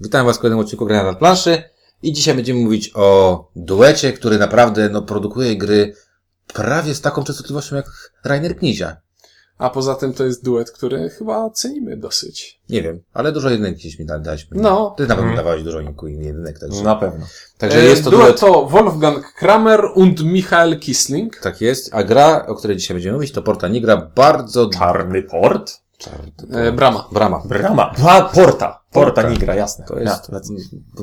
Witam Was w kolejnym odcinku Grania na planszy i dzisiaj będziemy mówić o duecie, który naprawdę no, produkuje gry prawie z taką częstotliwością jak Rainer Knizia. A poza tym to jest duet, który chyba cenimy dosyć. Nie wiem, ale dużo jedynek gdzieś mi da- dałeś. No. Ty nawet Mhm. dawałeś dużo jedynek, także, Na pewno. także E, jest to duet duet. to Wolfgang Kramer und Michael Kisling. Tak jest, a gra, o której dzisiaj będziemy mówić, to Porta Nigra, bardzo... Czarny port? E, Brama. Brama. Brama. A, porta. Porta Porta. Nigra, jasne. To jest, Ja,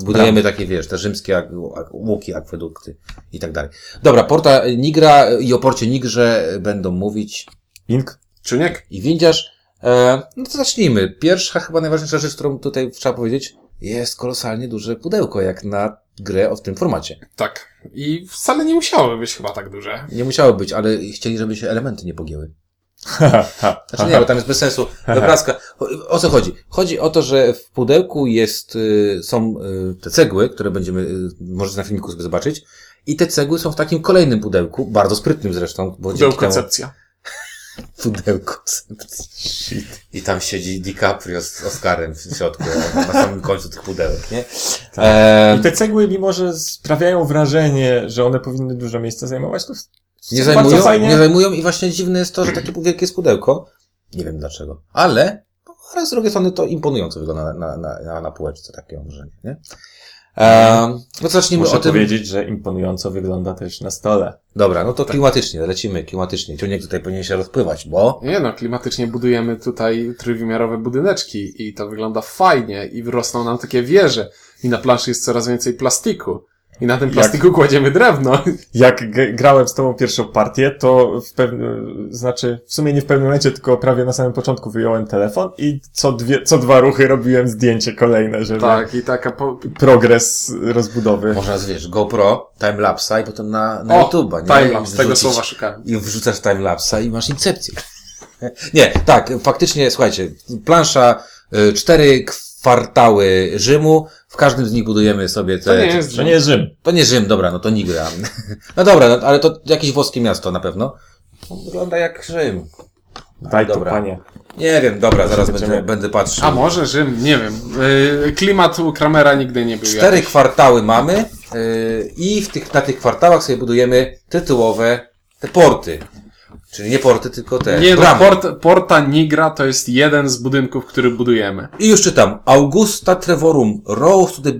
budujemy takie, wiesz, te rzymskie łuki, akwedukty i tak dalej. Dobra, Porta Nigra i o Porcie Nigrze będą mówić Ink? Czuniek? i windziarz. E, no to zacznijmy. Pierwsza, chyba najważniejsza rzecz, którą tutaj trzeba powiedzieć, jest kolosalnie duże pudełko, jak na grę o w tym formacie. Tak. I wcale nie musiały być chyba tak duże. Nie musiało być, ale chcieli, żeby się elementy nie pogięły. Ha, ha, Znaczy nie, bo tam jest bez sensu obrazka. O, o co chodzi? Chodzi o to, że w pudełku jest, y, są y, te cegły, które będziemy, y, możecie na filmiku sobie zobaczyć. I te cegły są w takim kolejnym pudełku, bardzo sprytnym zresztą, bo temu koncepcja. pudełko. I tam siedzi DiCaprio z Oscarem w środku, na samym końcu tych pudełek, nie? Tak. Ehm, I te cegły, mimo że sprawiają wrażenie, że one powinny dużo miejsca zajmować, to nie zajmują, fajnie. nie zajmują i właśnie dziwne jest to, że takie wielkie jest pudełko. Nie wiem dlaczego. Ale, ale z drugiej strony to imponująco wygląda na, na, na, na półeczce, takie mam wrażenie, nie? Ehm, no to zacznijmy Muszę o tym. powiedzieć, że imponująco wygląda też na stole. Dobra, no to klimatycznie, lecimy klimatycznie. Ciuniek tutaj powinien się rozpływać, bo Nie no, klimatycznie budujemy tutaj trójwymiarowe budyneczki i to wygląda fajnie i rosną nam takie wieże. I na planszy jest coraz więcej plastiku. I na tym Jak- plastiku kładziemy drewno. Jak grałem z tobą pierwszą partię, to w pewnym, znaczy, w sumie nie w pewnym momencie, tylko prawie na samym początku wyjąłem telefon i co dwie, co dwa ruchy robiłem zdjęcie kolejne, żeby Tak, i taka po... progres rozbudowy. można, wiesz, GoPro, timelapsa i potem na, na O, YouTube'a, nie? timelapse, I tego słowa szukałem. I wrzucasz timelapsa i masz incepcję. Nie, tak, faktycznie, słuchajcie, plansza, y, cztery kwartały Rzymu, w każdym z nich budujemy sobie te... To nie jest To nie jest Rzym. To nie Rzym, dobra, no to Nigra. No dobra, no, ale to jakieś włoskie miasto na pewno. No, Wygląda jak Rzym. Daj to, dobra. panie. Nie wiem, dobra, zaraz Będziemy- będę, będę patrzył. A może Rzym, nie wiem. Yy, klimat u Kramera nigdy nie był Cztery jakiś. kwartały mamy yy, i w tych, na tych kwartałach sobie budujemy tytułowe te porty. Czyli nie porty, tylko te Nie no, bramy. port, Porta Nigra to jest jeden z budynków, który budujemy. I już czytam. Augusta Trevorum rose to the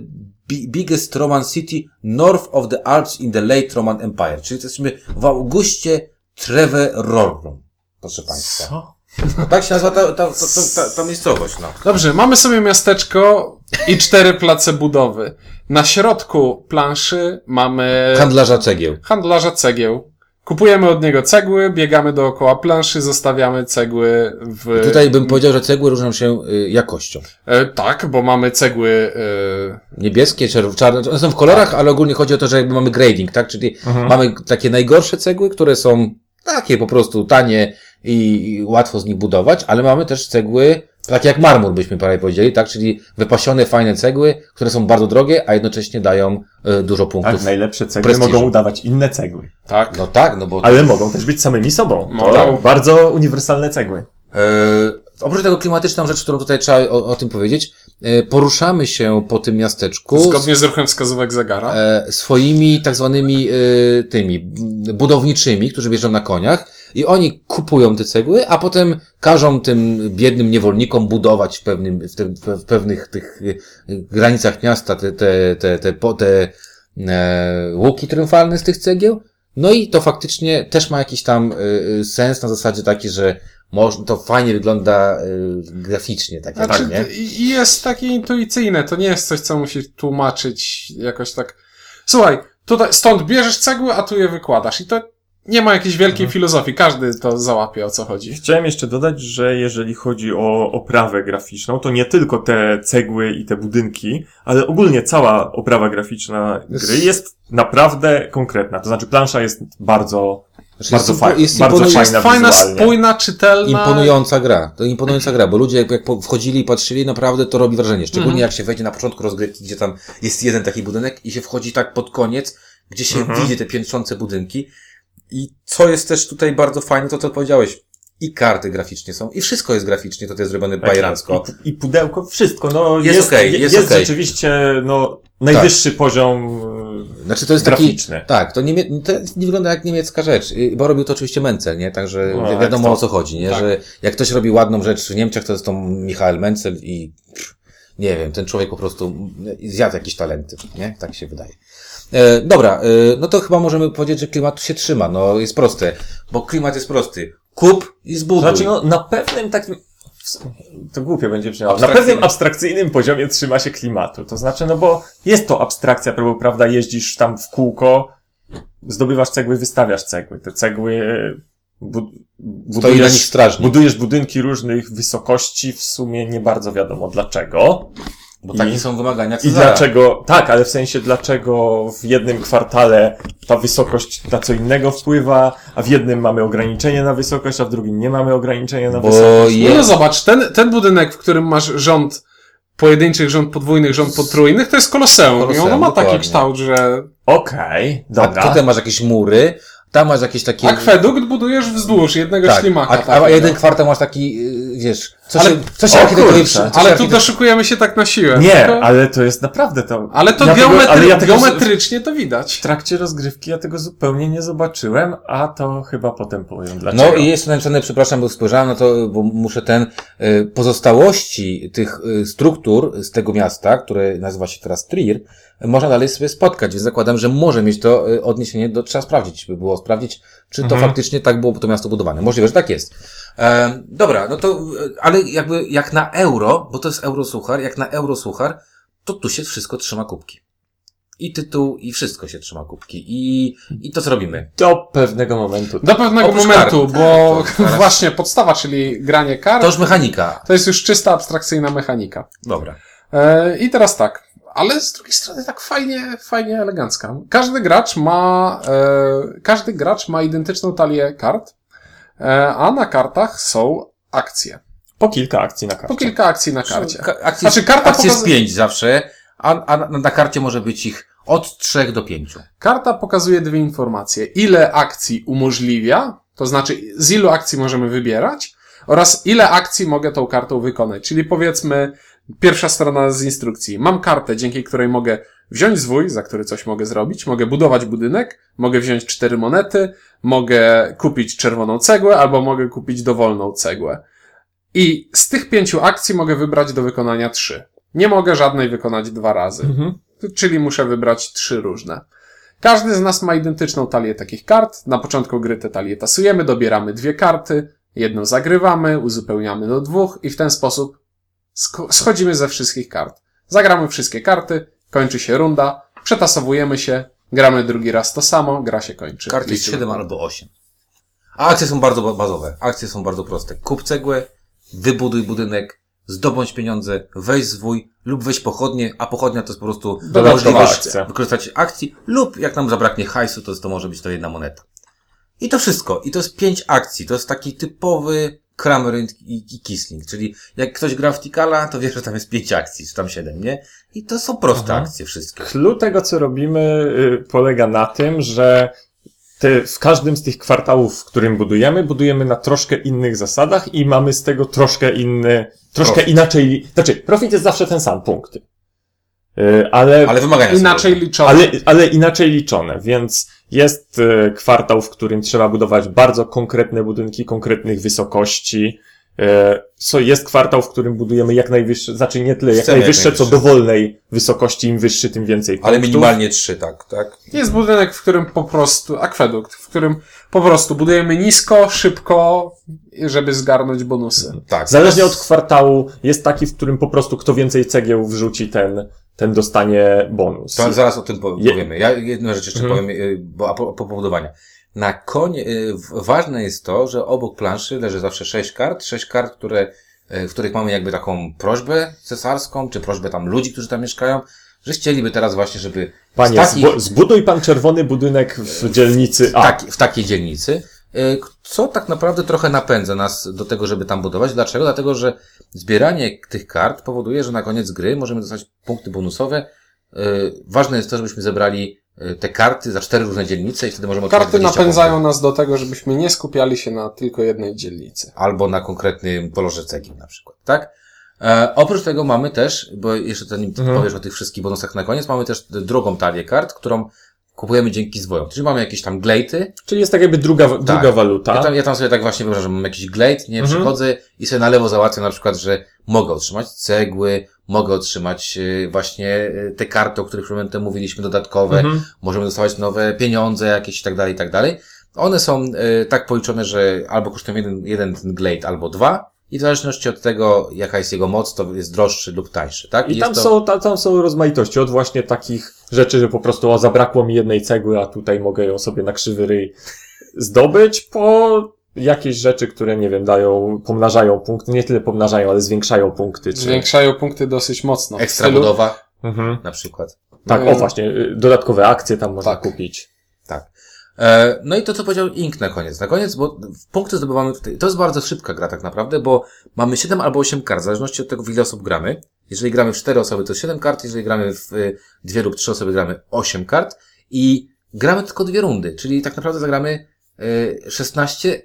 bi- biggest Roman city north of the Alps in the late Roman Empire. Czyli jesteśmy w Augustie Treverorum. Proszę Państwa. Co? No, tak się nazywa ta, ta, ta, ta, ta, ta miejscowość, no. Dobrze, mamy sobie miasteczko i cztery place budowy. Na środku planszy mamy Handlarza cegieł. handlarza cegieł. Kupujemy od niego cegły, biegamy dookoła planszy, zostawiamy cegły w... Tutaj bym powiedział, że cegły różnią się y, jakością. E, tak, bo mamy cegły... E, Niebieskie, czerw- czarne, one są w kolorach, ale ogólnie chodzi o to, że jakby mamy grading, tak? Czyli mamy takie najgorsze cegły, które są takie po prostu tanie i, i łatwo z nich budować, ale mamy też cegły, takie jak marmur byśmy prawie powiedzieli, tak? Czyli wypasione, fajne cegły, które są bardzo drogie, a jednocześnie dają y, dużo punktów. Tak, najlepsze cegły prestiżu. mogą udawać inne cegły. tak. No tak, no bo Ale mogą też być samymi sobą. To Mogą. bardzo uniwersalne cegły. E, oprócz tego klimatyczną rzecz, którą tutaj trzeba o, o tym powiedzieć, e, poruszamy się po tym miasteczku Zgodnie z ruchem wskazówek zegara. e, swoimi tak zwanymi e, tymi budowniczymi, którzy bierzą na koniach i oni kupują te cegły, a potem każą tym biednym niewolnikom budować w pewnym, w, te, w pewnych tych e, granicach miasta te, te, te, te, po- te e, łuki triumfalne z tych cegieł. No i to faktycznie też ma jakiś tam e, e, sens na zasadzie taki, że to fajnie wygląda graficznie, tak jak Znaczy, nie? i i jest takie intuicyjne, to nie jest coś, co musisz tłumaczyć jakoś tak. Słuchaj, tutaj, stąd bierzesz cegły, a tu je wykładasz. I to nie ma jakiejś wielkiej filozofii, każdy to załapie, o co chodzi. Chciałem jeszcze dodać, że jeżeli chodzi o oprawę graficzną, to nie tylko te cegły i te budynki, ale ogólnie cała oprawa graficzna gry jest naprawdę konkretna. To znaczy plansza jest bardzo, Znaczy, bardzo, jest, faj, jest, bardzo fajna Jest fajna, spójna, czytelna. Imponująca gra. To imponująca gra, bo ludzie jak, jak wchodzili i patrzyli, naprawdę to robi wrażenie. Szczególnie Mhm. jak się wejdzie na początku rozgrywki, gdzie tam jest jeden taki budynek i się wchodzi tak pod koniec, gdzie się Mhm. widzi te piętrzące budynki. I co jest też tutaj bardzo fajne, to co powiedziałeś. i karty graficznie są, i wszystko jest graficznie, to jest zrobione Tak, bajerancko. I, I pudełko, wszystko, no Jest jest, je- jest jest okej. rzeczywiście, no, najwyższy poziom e, Znaczy to jest taki, graficzny. tak, to, niemie, to nie wygląda jak niemiecka rzecz, y, bo robił to oczywiście Mencel, nie? Także No, jak wiadomo to- o co chodzi, nie? tak. Że jak ktoś robi ładną rzecz w Niemczech, to jest to Michael Mencel i nie wiem, ten człowiek po prostu zjadł jakieś talenty, nie? Tak się wydaje. E, dobra, e, no to chyba możemy powiedzieć, że klimat się trzyma, no jest proste, bo klimat jest prosty. Kup i zbuduj. znaczy, no, na pewnym takim, to głupie będzie brzmiało, na pewnym abstrakcyjnym poziomie trzyma się klimatu. To znaczy, no bo jest to abstrakcja, prawda, prawda, jeździsz tam w kółko, zdobywasz cegły, wystawiasz cegły. Te cegły bu- Stoi na nich budujesz, budujesz budynki różnych wysokości, w sumie nie bardzo wiadomo dlaczego. Bo takie i- są wymagania I Cezara. dlaczego, tak, ale w sensie dlaczego w jednym kwartale ta wysokość na co innego wpływa, a w jednym mamy ograniczenie na wysokość, a w drugim nie mamy ograniczenia na Bo wysokość. je- No, no zobacz, ten, ten budynek, w którym masz rząd pojedynczych, rząd podwójnych, rząd potrójnych, to jest koloseum. I Koloseum, ono ma taki dokładnie. kształt, że Okej, A dobra. tutaj masz jakieś mury, tam masz jakieś takie... akwedukt budujesz wzdłuż jednego tak, ślimaka. a, a jeden kwartał masz taki, y, wiesz, co Ale- się, co się o architektowi kurczę. przy- co Ale się tu doszukujemy się tak na siłę. Nie, Tylko- ale to jest naprawdę to. ale to ja tego- geometry... ale ja tego z- geometrycznie to widać. W trakcie rozgrywki ja tego zupełnie nie zobaczyłem, a to chyba potem powiem dlaczego. No i jest napisane, przepraszam, bo spojrzałem na to, bo muszę ten, y, pozostałości tych y, struktur z tego miasta, które nazywa się teraz Trier, można dalej sobie spotkać, więc zakładam, że może mieć to y, odniesienie do, trzeba sprawdzić, by było sprawdzić, czy to Mhm. faktycznie tak było to miasto budowane. Możliwe, że tak jest. E, dobra, no to, ale jakby, jak na euro, bo to jest eurosuchar, jak na eurosuchar, to tu się wszystko trzyma kubki. I tytuł, i wszystko się trzyma kubki. I, i to co robimy. Do pewnego momentu. Do pewnego Oprócz momentu, kart. bo Tak, to właśnie podstawa, czyli granie kart, To już mechanika. to jest już czysta abstrakcyjna mechanika. Dobra. E, I teraz tak, ale z drugiej strony tak fajnie, fajnie elegancka. Każdy gracz ma, e, każdy gracz ma identyczną talię kart, a na kartach są akcje. Po kilka akcji na karcie. Po kilka akcji na karcie. Ka- akcji, Znaczy, karta akcji jest pięć zawsze, a, a na, na karcie może być ich od trzech do pięciu. Karta pokazuje dwie informacje. Ile akcji umożliwia, to znaczy z ilu akcji możemy wybierać oraz ile akcji mogę tą kartą wykonać. Czyli powiedzmy, pierwsza strona z instrukcji. Mam kartę, dzięki której mogę wziąć zwój, za który coś mogę zrobić, mogę budować budynek, mogę wziąć cztery monety, mogę kupić czerwoną cegłę albo mogę kupić dowolną cegłę. I z tych pięciu akcji mogę wybrać do wykonania trzy. Nie mogę żadnej wykonać dwa razy Mhm. czyli muszę wybrać trzy różne. Każdy z nas ma identyczną talię takich kart. Na początku gry te talie tasujemy, dobieramy dwie karty, jedną zagrywamy, uzupełniamy do dwóch i w ten sposób schodzimy ze wszystkich kart. Zagramy wszystkie karty, kończy się runda, przetasowujemy się, gramy drugi raz to samo, gra się kończy. Karty jest Liczymy. 7 albo 8. A akcje są bardzo ba- bazowe. Akcje są bardzo proste. Kup cegłę, wybuduj budynek, zdobądź pieniądze, weź zwój lub weź pochodnie, a pochodnia to jest po prostu Dodatkowa możliwość akcja. wykorzystać akcji lub jak nam zabraknie hajsu, to, to może być to jedna moneta. I to wszystko. I to jest pięć akcji. To jest taki typowy Kramer i, i Kisling. Czyli jak ktoś gra w Tikala, to wie, że tam jest pięć akcji, czy tam siedem, nie? I to są proste Aha. akcje wszystkie. Clue tego, co robimy, y, polega na tym, że te, w każdym z tych kwartałów, w którym budujemy, budujemy na troszkę innych zasadach i mamy z tego troszkę inny, troszkę Profit. inaczej, znaczy, profit jest zawsze ten sam, punkty. Y, Ale, Ale wymagania Inaczej liczone. ale, ale inaczej liczone, więc jest y, kwartał, w którym trzeba budować bardzo konkretne budynki, konkretnych wysokości. Co jest kwartał, w którym budujemy jak najwyższe, znaczy nie tyle jak najwyższe, co dowolnej wysokości, im wyższy, tym więcej Ale punktów. minimalnie trzy, tak, tak? Jest budynek, w którym po prostu, akwedukt, w którym po prostu budujemy nisko, szybko, żeby zgarnąć bonusy. Tak. Zależnie od kwartału jest taki, w którym po prostu kto więcej cegieł wrzuci, ten, ten dostanie bonus. To zaraz o tym powiemy. Ja jedną rzecz jeszcze Mhm. powiem, y, bo a po, po budowania. Na konie, y, w- ważne jest to, że obok planszy leży zawsze sześć kart, sześć kart, które, y, w których mamy jakby taką prośbę cesarską, czy prośbę tam ludzi, którzy tam mieszkają, że chcieliby teraz właśnie, żeby Panie, takich, zbu- zbuduj pan czerwony budynek w dzielnicy A. taki, w takiej dzielnicy, co tak naprawdę trochę napędza nas do tego, żeby tam budować. Dlaczego? Dlatego, że zbieranie tych kart powoduje, że na koniec gry możemy dostać punkty bonusowe. Y, Ważne jest to, żebyśmy zebrali y, te karty za cztery różne dzielnice i wtedy możemy Karty 20 napędzają punktów. nas do tego, żebyśmy nie skupiali się na tylko jednej dzielnicy. Albo na konkretnym kolorze cegieł na przykład, tak? E, oprócz tego mamy też, bo jeszcze zanim Mhm. powiesz o tych wszystkich bonusach na koniec, mamy też drugą talię kart, którą kupujemy dzięki zwojom. Czyli mamy jakieś tam glejty, Czyli jest tak jakby druga, druga waluta. Ja tam, ja tam sobie tak właśnie wyobrażam, że mam jakiś glejt, nie, Mhm. przychodzę i sobie na lewo załatwiam na przykład, że mogę otrzymać cegły, mogę otrzymać y, właśnie y, te karty, o których momentem mówiliśmy, dodatkowe, Mhm. możemy dostawać nowe pieniądze jakieś i tak dalej, i tak dalej. One są y, tak policzone, że albo kosztują jeden, jeden ten glejt, albo dwa i w zależności od tego, jaka jest jego moc, to jest droższy lub tańszy, tak? I jest tam, to... są, ta, tam są rozmaitości, od właśnie takich rzeczy, że po prostu o, zabrakło mi jednej cegły, a tutaj mogę ją sobie na krzywy ryj zdobyć, po jakieś rzeczy, które, nie wiem, dają, pomnażają punkty, nie tyle pomnażają, ale zwiększają punkty. Czy... Zwiększają punkty dosyć mocno. Ekstra budowa Mhm. na przykład. Tak, No o i- właśnie, y, dodatkowe akcje tam można Tak. kupić. E, No i to, co powiedział Ink na koniec. Na koniec, bo punkty zdobywamy tutaj. To jest bardzo szybka gra tak naprawdę, bo mamy 7 albo 8 kart, w zależności od tego, w ile osób gramy. Jeżeli gramy w 4 osoby, to 7 kart, jeżeli gramy w 2 lub 3 osoby, gramy 8 kart i gramy tylko dwie rundy, czyli tak naprawdę zagramy e, 16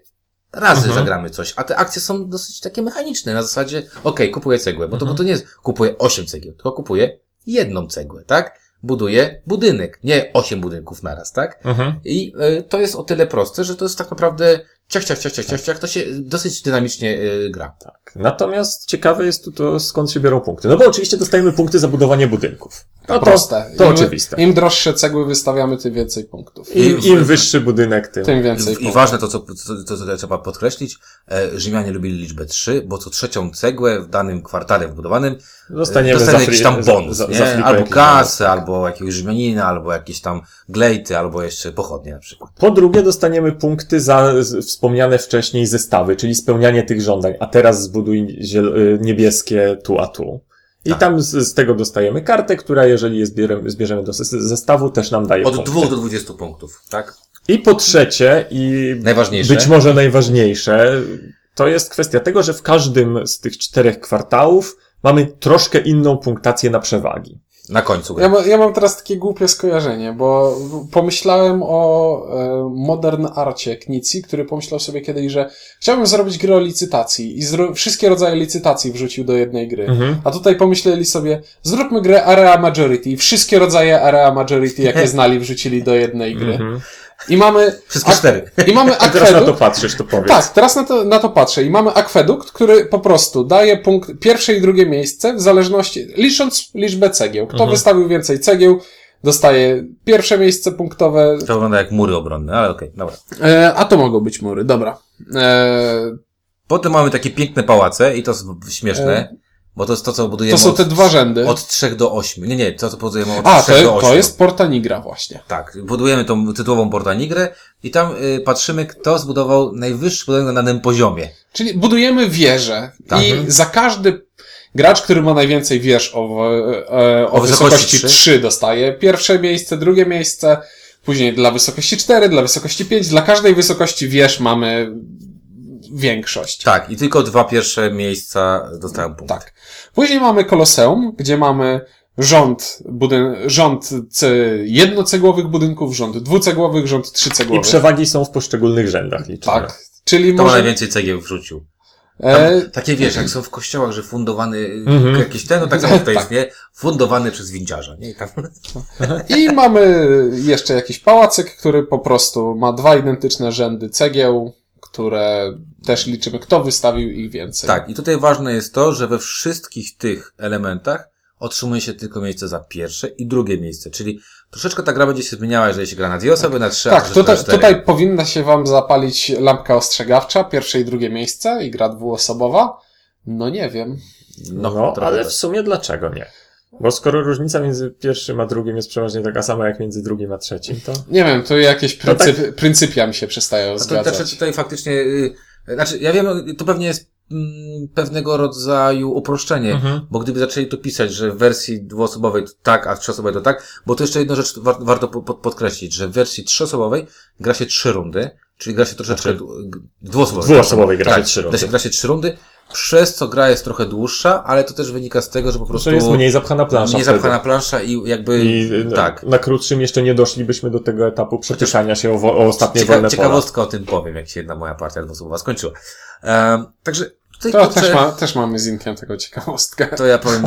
razy Mhm. zagramy coś, a te akcje są dosyć takie mechaniczne, na zasadzie, okej, kupuję cegłę, bo to, bo to nie jest kupuję 8 cegieł, tylko kupuję jedną cegłę, tak? Buduję budynek, nie 8 budynków naraz, tak? Mhm. I y, to jest o tyle proste, że to jest tak naprawdę ciach, ciach, ciach, ciach, ciach, ciach to się dosyć dynamicznie y, gra. Natomiast ciekawe jest tu to, skąd się biorą punkty. No bo oczywiście dostajemy punkty za budowanie budynków. No to, Proste. to Im, oczywiste. Im droższe cegły wystawiamy, tym więcej punktów. Im, im wyższy budynek, tym. Tym więcej I, I punktów. ważne to, co, co, co trzeba podkreślić, e, Rzymianie lubili liczbę 3, bo co trzecią cegłę w danym kwartale wbudowanym Dostaniemy dostaniemy za jakiś tam bonus, za- za- za albo kasę, bonus. albo jakiegoś Rzymianina, albo jakieś tam glejty, albo jeszcze pochodnie na przykład. Po drugie dostaniemy punkty za z- wspomniane wcześniej zestawy, czyli spełnianie tych żądań, a teraz zbuduj y, niebieskie tu a tu. I Tak. tam z, z tego dostajemy kartę, która jeżeli je zbierzemy, zbierzemy do zes- zestawu, też nam daje Od punkty. 2 do 20 punktów, tak? I po trzecie, i Najważniejsze. być może najważniejsze, to jest kwestia tego, że w każdym z tych czterech kwartałów mamy troszkę inną punktację na przewagi. Na końcu gry. Ja, ma, ja mam teraz takie głupie skojarzenie, bo pomyślałem o e, Modern Arcie Knici, który pomyślał sobie kiedyś, że chciałbym zrobić grę o licytacji i zro- wszystkie rodzaje licytacji wrzucił do jednej gry. Mhm. A tutaj pomyśleli sobie, zróbmy grę Area Majority i wszystkie rodzaje Area Majority, jakie znali, wrzucili do jednej gry. Mhm. I mamy... Wszystkie cztery. I mamy I teraz na to akwedukt. patrzysz, to powiedz. Tak, teraz na to, na to patrzę. I mamy akwedukt, który po prostu daje punkt pierwsze i drugie miejsce w zależności, licząc liczbę cegieł. Kto Mhm. wystawił więcej cegieł, dostaje pierwsze miejsce punktowe, To wygląda jak mury obronne, ale okej, dobra. e, a to mogą być mury, dobra. E, Potem mamy takie piękne pałace i to jest śmieszne, E, bo to jest to, co budujemy to są od, te dwa rzędy. od 3 do 8. Nie, nie, to co budujemy od A, 3 do to, 8. to jest Porta Nigra właśnie. Tak, budujemy tą tytułową Porta Nigrę i tam y, patrzymy, kto zbudował najwyższy budynek na danym poziomie. Czyli budujemy wieżę Tak. i za każdy gracz, który ma najwięcej wież o, e, o, O wysokości wysokości trzy. 3 dostaje pierwsze miejsce, drugie miejsce, później dla wysokości 4, dla wysokości 5, dla każdej wysokości wież mamy większość. Tak, i tylko dwa pierwsze miejsca dostają punkt. Tak. Później mamy Koloseum, gdzie mamy rząd, budyn- rząd ce- jednocegłowych budynków, rząd dwucegłowych, rząd I trzycegłowych. przewagi są w poszczególnych rzędach liczone. Tak. Czyli Kto ma może... najwięcej cegieł wrzucił? Tam, E, takie wiesz, jak są w kościołach, że fundowany Mhm. jakiś ten, no tak samo tutaj Tak. jest, nie? Fundowany przez windziarza, nie? I tam, I mamy jeszcze jakiś pałacyk, który po prostu ma dwa identyczne rzędy cegieł, które też liczymy, kto wystawił ich więcej. tak, i tutaj ważne jest to, że we wszystkich tych elementach otrzymuje się tylko miejsce za pierwsze i drugie miejsce, czyli troszeczkę ta gra będzie się zmieniała, jeżeli się gra na dwie osoby, na trzy, Tak, tutaj, tutaj powinna się wam zapalić lampka ostrzegawcza, pierwsze i drugie miejsce i gra dwuosobowa. No nie wiem. No, trochę ale tak. w sumie dlaczego nie? Bo skoro różnica między pierwszym a drugim jest przeważnie taka sama jak między drugim a trzecim, to... Nie wiem, tu jakieś No tak. pryncyp, pryncypia mi się przestają A to, zgadzać. znaczy, tutaj faktycznie, y, znaczy, ja wiem, to pewnie jest mm, pewnego rodzaju uproszczenie, Mhm. bo gdyby zaczęli to pisać, że w wersji dwuosobowej to tak, a w trzyosobowej to tak, bo to jeszcze jedną rzecz war, warto po, pod, podkreślić, że w wersji trzyosobowej gra się trzy rundy, czyli gra się troszeczkę Znaczy, dwuosobowej. dwuosobowej gra się tak, trzy rundy. Gra się, gra się trzy rundy, przez co gra jest trochę dłuższa, ale to też wynika z tego, że po prostu To jest mniej zapchana plansza. mniej wtedy. zapchana plansza i jakby I no, tak. na krótszym jeszcze nie doszlibyśmy do tego etapu przepychania się o, o ostatnie Cieka- wolne ciekawostka o tym powiem, jak się jedna moja partia dwusłowa skończyła. Um, także tutaj To też, ma, też mamy z Inkiem tego ciekawostkę. To ja powiem.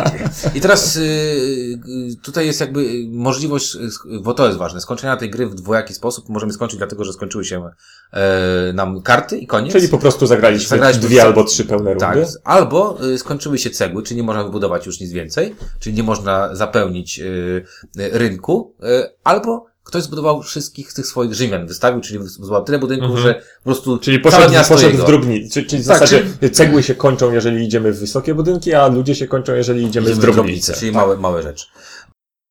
I teraz y, y, tutaj jest jakby możliwość, y, bo to jest ważne, skończenia tej gry w dwojaki sposób. Możemy skończyć dlatego, że skończyły się e, nam karty i koniec. Czyli po prostu zagraliśmy, Zagraliśmy dwie albo trzy pełne tak. rundy. Albo y, skończyły się cegły, czyli nie można wybudować już nic więcej, czyli nie można zapełnić rynku, albo ktoś zbudował wszystkich tych swoich Rzymian, wystawił, czyli zbudował tyle budynków, Mhm. że po prostu Czyli poszedł, poszedł w drobni. Czyli, czyli w Tak, zasadzie cegły się kończą, jeżeli idziemy w wysokie budynki, a ludzie się kończą, jeżeli idziemy, Idziemy w drobnice. czyli małe, małe rzeczy.